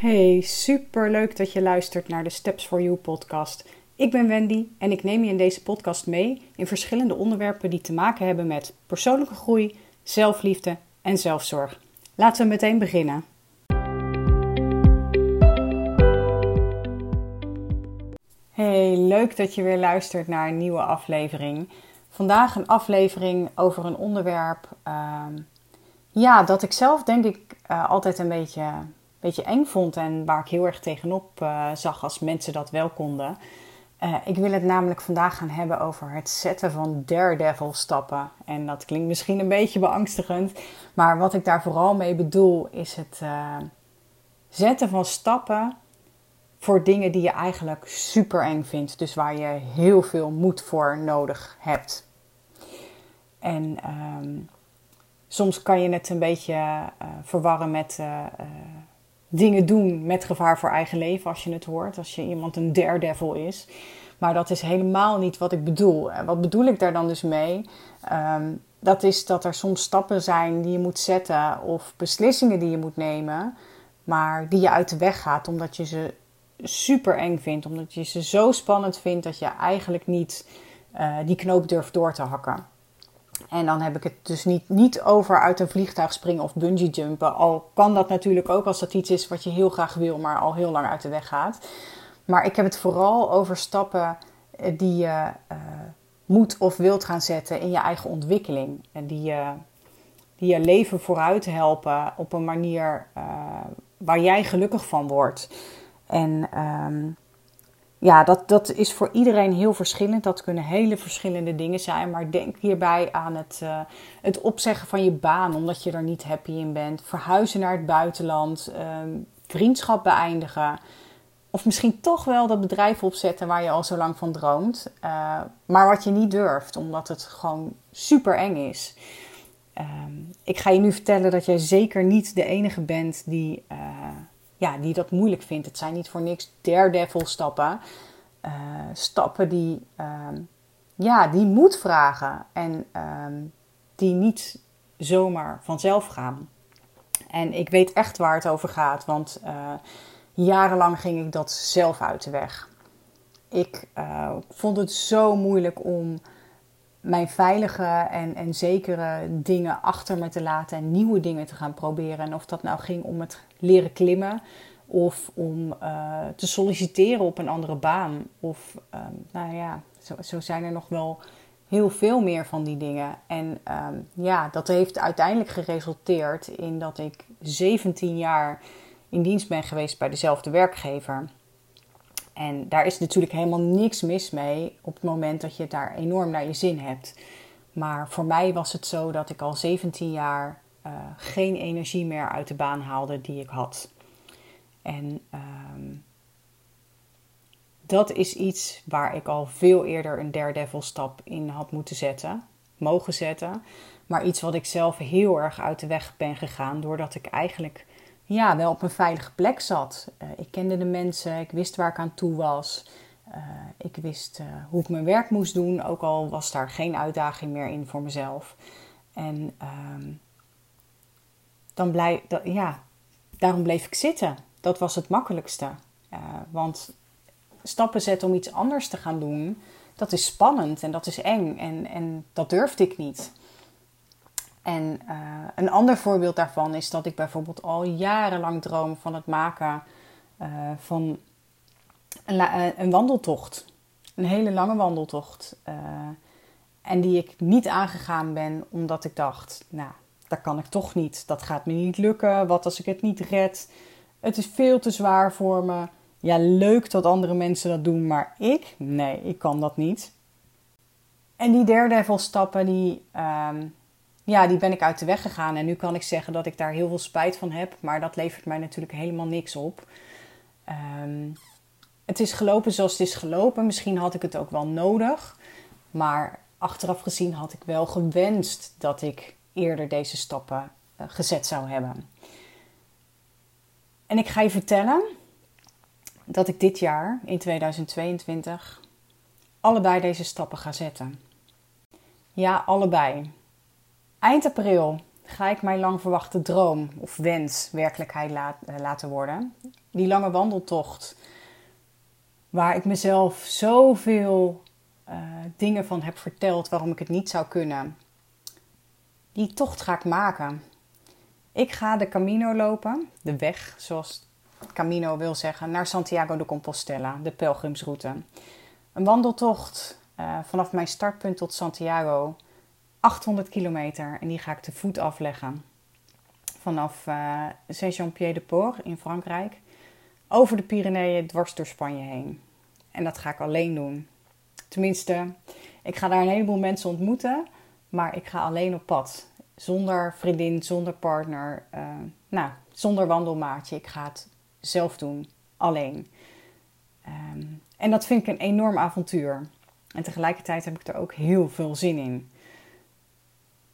Hey, super leuk dat je luistert naar de Steps for You podcast. Ik ben Wendy en ik neem je in deze podcast mee in verschillende onderwerpen die te maken hebben met persoonlijke groei, zelfliefde en zelfzorg. Laten we meteen beginnen. Hey, leuk dat je weer luistert naar een nieuwe aflevering. Vandaag een aflevering over een onderwerp. ehm, ja, dat ik zelf denk ik eh, altijd een beetje, beetje eng vond en waar ik heel erg tegenop eh, zag als mensen dat wel konden. Eh, ik wil het namelijk vandaag gaan hebben over het zetten van daredevil stappen. En dat klinkt misschien een beetje beangstigend, maar wat ik daar vooral mee bedoel is het eh, zetten van stappen voor dingen die je eigenlijk super eng vindt. Dus waar je heel veel moed voor nodig hebt. En ehm, soms kan je het een beetje verwarren met dingen doen met gevaar voor eigen leven als je het hoort. Als je iemand een daredevil is. Maar dat is helemaal niet wat ik bedoel. En wat bedoel ik daar dan dus mee? Ehm, dat is dat er soms stappen zijn die je moet zetten of beslissingen die je moet nemen, maar die je uit de weg gaat omdat je ze super eng vindt, omdat je ze zo spannend vindt dat je eigenlijk niet eh, die knoop durft door te hakken. En dan heb ik het dus niet, niet over uit een vliegtuig springen of bungee jumpen. Al kan dat natuurlijk ook als dat iets is wat je heel graag wil, maar al heel lang uit de weg gaat. Maar ik heb het vooral over stappen eh, die je eh, moet of wilt gaan zetten in je eigen ontwikkeling. En die je, die je leven vooruit helpen op een manier eh, waar jij gelukkig van wordt. En ehm, ja, dat, dat is voor iedereen heel verschillend. Dat kunnen hele verschillende dingen zijn. Maar denk hierbij aan het, eh, het opzeggen van je baan omdat je er niet happy in bent. Verhuizen naar het buitenland. ehm, vriendschap beëindigen. Of misschien toch wel dat bedrijf opzetten waar je al zo lang van droomt. eh, maar wat je niet durft, omdat het gewoon super eng is. Ehm, ik ga je nu vertellen dat jij zeker niet de enige bent die, eh, ja, die dat moeilijk vindt. Het zijn niet voor niks daredevil stappen. Eh, stappen die, ehm, ja, die moed vragen en ehm, die niet zomaar vanzelf gaan. En ik weet echt waar het over gaat, want eh, jarenlang ging ik dat zelf uit de weg. Ik eh, vond het zo moeilijk om mijn veilige en, en zekere dingen achter me te laten en nieuwe dingen te gaan proberen. En of dat nou ging om het leren klimmen of om eh, te solliciteren op een andere baan. Of ehm, nou ja, zo, zo zijn er nog wel heel veel meer van die dingen. En ehm, ja, dat heeft uiteindelijk geresulteerd in dat ik 17 jaar in dienst ben geweest bij dezelfde werkgever. En daar is natuurlijk helemaal niks mis mee op het moment dat je daar enorm naar je zin hebt. Maar voor mij was het zo dat ik al 17 jaar eh, geen energie meer uit de baan haalde die ik had. En ehm, dat is iets waar ik al veel eerder een daredevil stap in had moeten zetten, mogen zetten. Maar iets wat ik zelf heel erg uit de weg ben gegaan, doordat ik eigenlijk ja, wel op een veilige plek zat. Eh, ik kende de mensen, ik wist waar ik aan toe was. Eh, ik wist eh, hoe ik mijn werk moest doen, ook al was daar geen uitdaging meer in voor mezelf. En ehm, dan blij, ja, daarom bleef ik zitten. Dat was het makkelijkste. Want stappen zetten om iets anders te gaan doen, dat is spannend en dat is eng. En, en dat durfde ik niet. En eh, een ander voorbeeld daarvan is dat ik bijvoorbeeld al jarenlang droom van het maken eh, van een, eh, een wandeltocht. Een hele lange wandeltocht. En die ik niet aangegaan ben omdat ik dacht, nou, dat kan ik toch niet. Dat gaat me niet lukken. Wat als ik het niet red? Het is veel te zwaar voor me. Ja, leuk dat andere mensen dat doen, maar ik? Nee, ik kan dat niet. En die daredevil stappen, die, ehm, ja, die ben ik uit de weg gegaan. En nu kan ik zeggen dat ik daar heel veel spijt van heb. Maar dat levert mij natuurlijk helemaal niks op. Ehm, het is gelopen zoals het is gelopen. Misschien had ik het ook wel nodig. Maar achteraf gezien had ik wel gewenst dat ik eerder deze stappen eh, gezet zou hebben. En ik ga je vertellen dat ik dit jaar, in 2022, allebei deze stappen ga zetten. Ja, allebei. Eind april ga ik mijn lang verwachte droom of wens werkelijkheid eh, laten worden. die lange wandeltocht, waar ik mezelf zoveel uh, dingen van heb verteld waarom ik het niet zou kunnen, die tocht ga ik maken. Ik ga de Camino lopen, de weg, zoals Camino wil zeggen, naar Santiago de Compostela, de pelgrimsroute. Een wandeltocht uh, vanaf mijn startpunt tot Santiago, 800 kilometer, en die ga ik te voet afleggen. Vanaf uh, Saint-Jean-Pied-de-Port in Frankrijk, over de Pyreneeën, dwars door Spanje heen. En dat ga ik alleen doen. Tenminste, ik ga daar een heleboel mensen ontmoeten, maar ik ga alleen op pad. Zonder vriendin, zonder partner, uh, nou, zonder wandelmaatje. Ik ga het zelf doen, alleen. Um, en dat vind ik een enorm avontuur. En tegelijkertijd heb ik er ook heel veel zin in.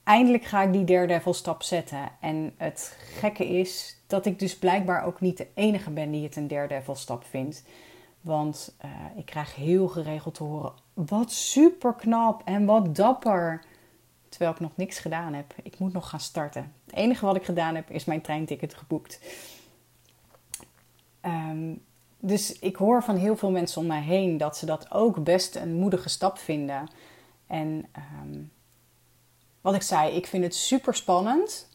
Eindelijk ga ik die daredevil stap zetten. En het gekke is dat ik dus blijkbaar ook niet de enige ben die het een daredevil stap vindt. Want uh, ik krijg heel geregeld te horen: wat super knap en wat dapper. Terwijl ik nog niks gedaan heb. Ik moet nog gaan starten. Het enige wat ik gedaan heb is mijn treinticket geboekt. Um, dus ik hoor van heel veel mensen om mij heen dat ze dat ook best een moedige stap vinden. En ehm, wat ik zei, ik vind het super spannend.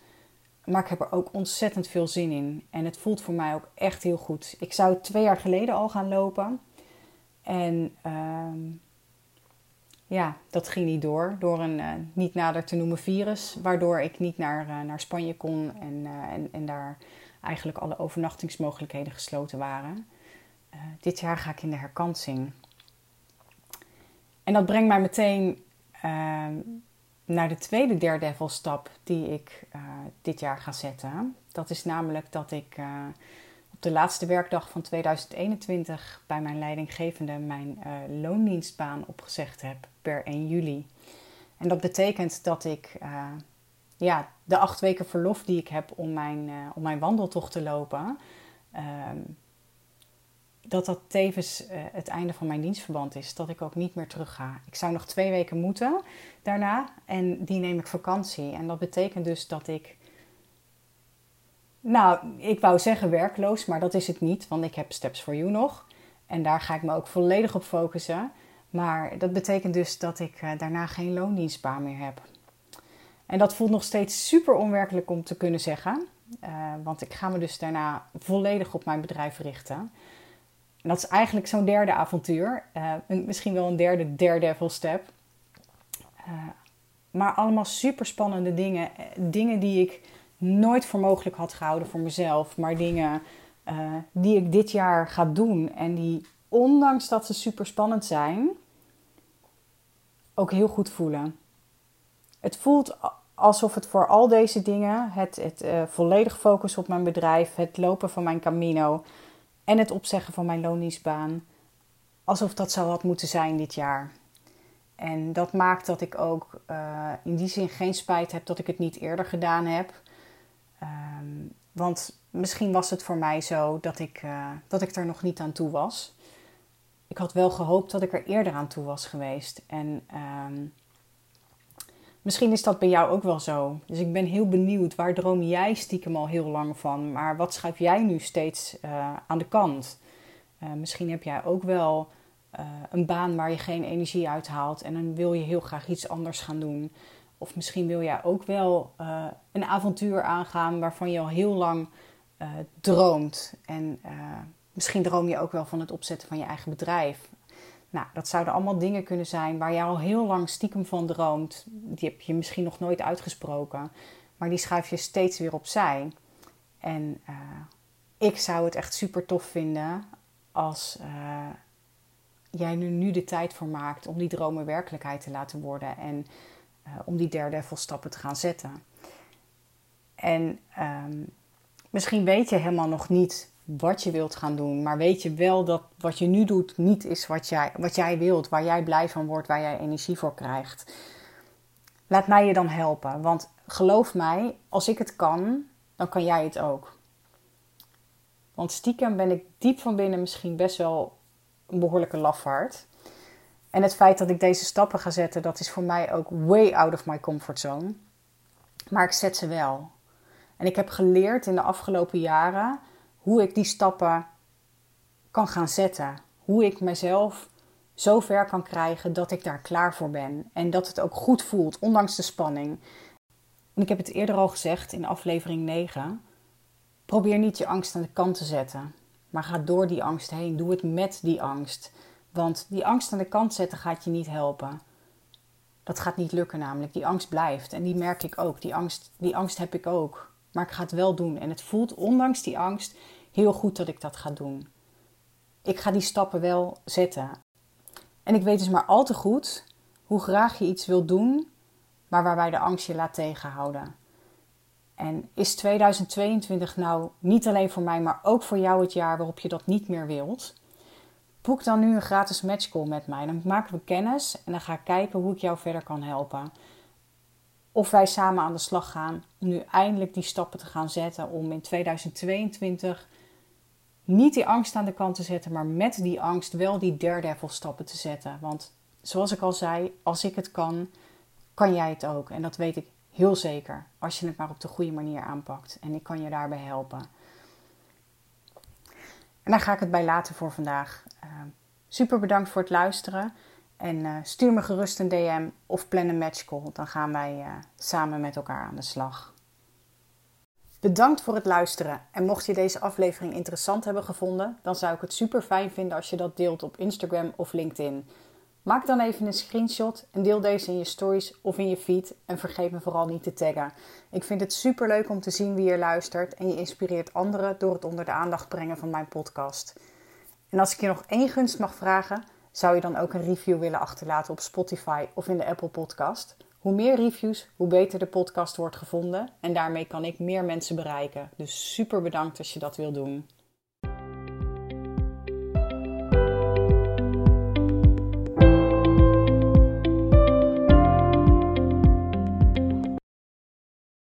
Maar ik heb er ook ontzettend veel zin in. En het voelt voor mij ook echt heel goed. Ik zou twee jaar geleden al gaan lopen. En ehm, ja, dat ging niet door. Door een uh, niet nader te noemen virus. Waardoor ik niet naar, uh, naar Spanje kon. En, uh, en, en daar eigenlijk alle overnachtingsmogelijkheden gesloten waren. Dit jaar ga ik in de herkansing. En dat brengt mij meteen uh, naar de tweede Daredevil stap die ik uh, dit jaar ga zetten. Dat is namelijk dat ik uh, op de laatste werkdag van 2021 bij mijn leidinggevende mijn loondienstbaan opgezegd heb per 1 juli. En dat betekent dat ik ja, de acht weken verlof die ik heb om mijn, om mijn wandeltocht te lopen ehm, dat dat tevens uh, het einde van mijn dienstverband is. Dat ik ook niet meer terug ga. Ik zou nog twee weken moeten daarna en die neem ik vakantie. En dat betekent dus dat ik. Nou, ik wou zeggen werkloos, maar dat is het niet, want ik heb Steps for You nog. En daar ga ik me ook volledig op focussen. Maar dat betekent dus dat ik uh, daarna geen loondienstbaan meer heb. En dat voelt nog steeds super onwerkelijk om te kunnen zeggen. Uh, want ik ga me dus daarna volledig op mijn bedrijf richten. En dat is eigenlijk zo'n derde avontuur. Uh, misschien wel een derde Daredevil step. Uh, maar allemaal super spannende dingen. Eh, dingen die ik nooit voor mogelijk had gehouden voor mezelf. Maar dingen die ik dit jaar ga doen. En die, ondanks dat ze super spannend zijn, ook heel goed voelen. Het voelt alsof het voor al deze dingen, het, het volledig focus op mijn bedrijf, het lopen van mijn camino, en het opzeggen van mijn loondienstbaan. Alsof dat zo had moeten zijn dit jaar. En dat maakt dat ik ook uh, in die zin geen spijt heb dat ik het niet eerder gedaan heb. Um, want misschien was het voor mij zo dat ik, uh, dat ik er nog niet aan toe was. Ik had wel gehoopt dat ik er eerder aan toe was geweest. En um, Misschien is dat bij jou ook wel zo. Dus ik ben heel benieuwd, waar droom jij stiekem al heel lang van? Maar wat schuif jij nu steeds uh, aan de kant? Uh, misschien heb jij ook wel uh, een baan waar je geen energie uit haalt en dan wil je heel graag iets anders gaan doen. Of misschien wil jij ook wel een avontuur aangaan waarvan je al heel lang droomt. En misschien droom je ook wel van het opzetten van je eigen bedrijf. Nou, dat zouden allemaal dingen kunnen zijn waar je al heel lang stiekem van droomt. Die heb je misschien nog nooit uitgesproken, maar die schuif je steeds weer opzij. En uh, ik zou het echt super tof vinden als uh, jij nu, nu de tijd voor maakt om die dromen werkelijkheid te laten worden en uh, om die derde stappen te gaan zetten. En um, misschien weet je helemaal nog niet wat je wilt gaan doen. Maar weet je wel dat wat je nu doet niet is wat jij, wat jij wilt, waar jij blij van wordt, waar jij energie voor krijgt. Laat mij je dan helpen. Want geloof mij, als ik het kan, dan kan jij het ook. Want stiekem ben ik diep van binnen misschien best wel een behoorlijke lafaard. En het feit dat ik deze stappen ga zetten, dat is voor mij ook way out of my comfort zone. Maar ik zet ze wel. En ik heb geleerd in de afgelopen jaren hoe ik die stappen kan gaan zetten. Hoe ik mezelf zo ver kan krijgen dat ik daar klaar voor ben. En dat het ook goed voelt, ondanks de spanning. En ik heb het eerder al gezegd in aflevering 9. Probeer niet je angst aan de kant te zetten. Maar ga door die angst heen. Doe het met die angst. Want die angst aan de kant zetten gaat je niet helpen. Dat gaat niet lukken namelijk. Die angst blijft. En die merk ik ook. Die angst, die angst heb ik ook. Maar ik ga het wel doen. En het voelt ondanks die angst heel goed dat ik dat ga doen. Ik ga die stappen wel zetten. En ik weet dus maar al te goed hoe graag je iets wilt doen, maar waarbij de angst je laat tegenhouden. En is 2022 nou niet alleen voor mij, maar ook voor jou het jaar waarop je dat niet meer wilt? Boek dan nu een gratis matchcall met mij. Dan maken we kennis en dan ga ik kijken hoe ik jou verder kan helpen. Of wij samen aan de slag gaan om nu eindelijk die stappen te gaan zetten om in 2022 niet die angst aan de kant te zetten, maar met die angst wel die daredevil stappen te zetten. Want zoals ik al zei, als ik het kan, kan jij het ook. En dat weet ik heel zeker, als je het maar op de goede manier aanpakt. En ik kan je daarbij helpen. En daar ga ik het bij laten voor vandaag. Uh, super bedankt voor het luisteren. En uh, stuur me gerust een DM of plan een matchcall. Dan gaan wij uh, samen met elkaar aan de slag. Bedankt voor het luisteren. En mocht je deze aflevering interessant hebben gevonden, dan zou ik het super fijn vinden als je dat deelt op Instagram of LinkedIn. Maak dan even een screenshot en deel deze in je stories of in je feed. En vergeet me vooral niet te taggen. Ik vind het super leuk om te zien wie er luistert en je inspireert anderen door het onder de aandacht brengen van mijn podcast. En als ik je nog één gunst mag vragen, zou je dan ook een review willen achterlaten op Spotify of in de Apple Podcast? Hoe meer reviews, hoe beter de podcast wordt gevonden. En daarmee kan ik meer mensen bereiken. Dus super bedankt als je dat wil doen.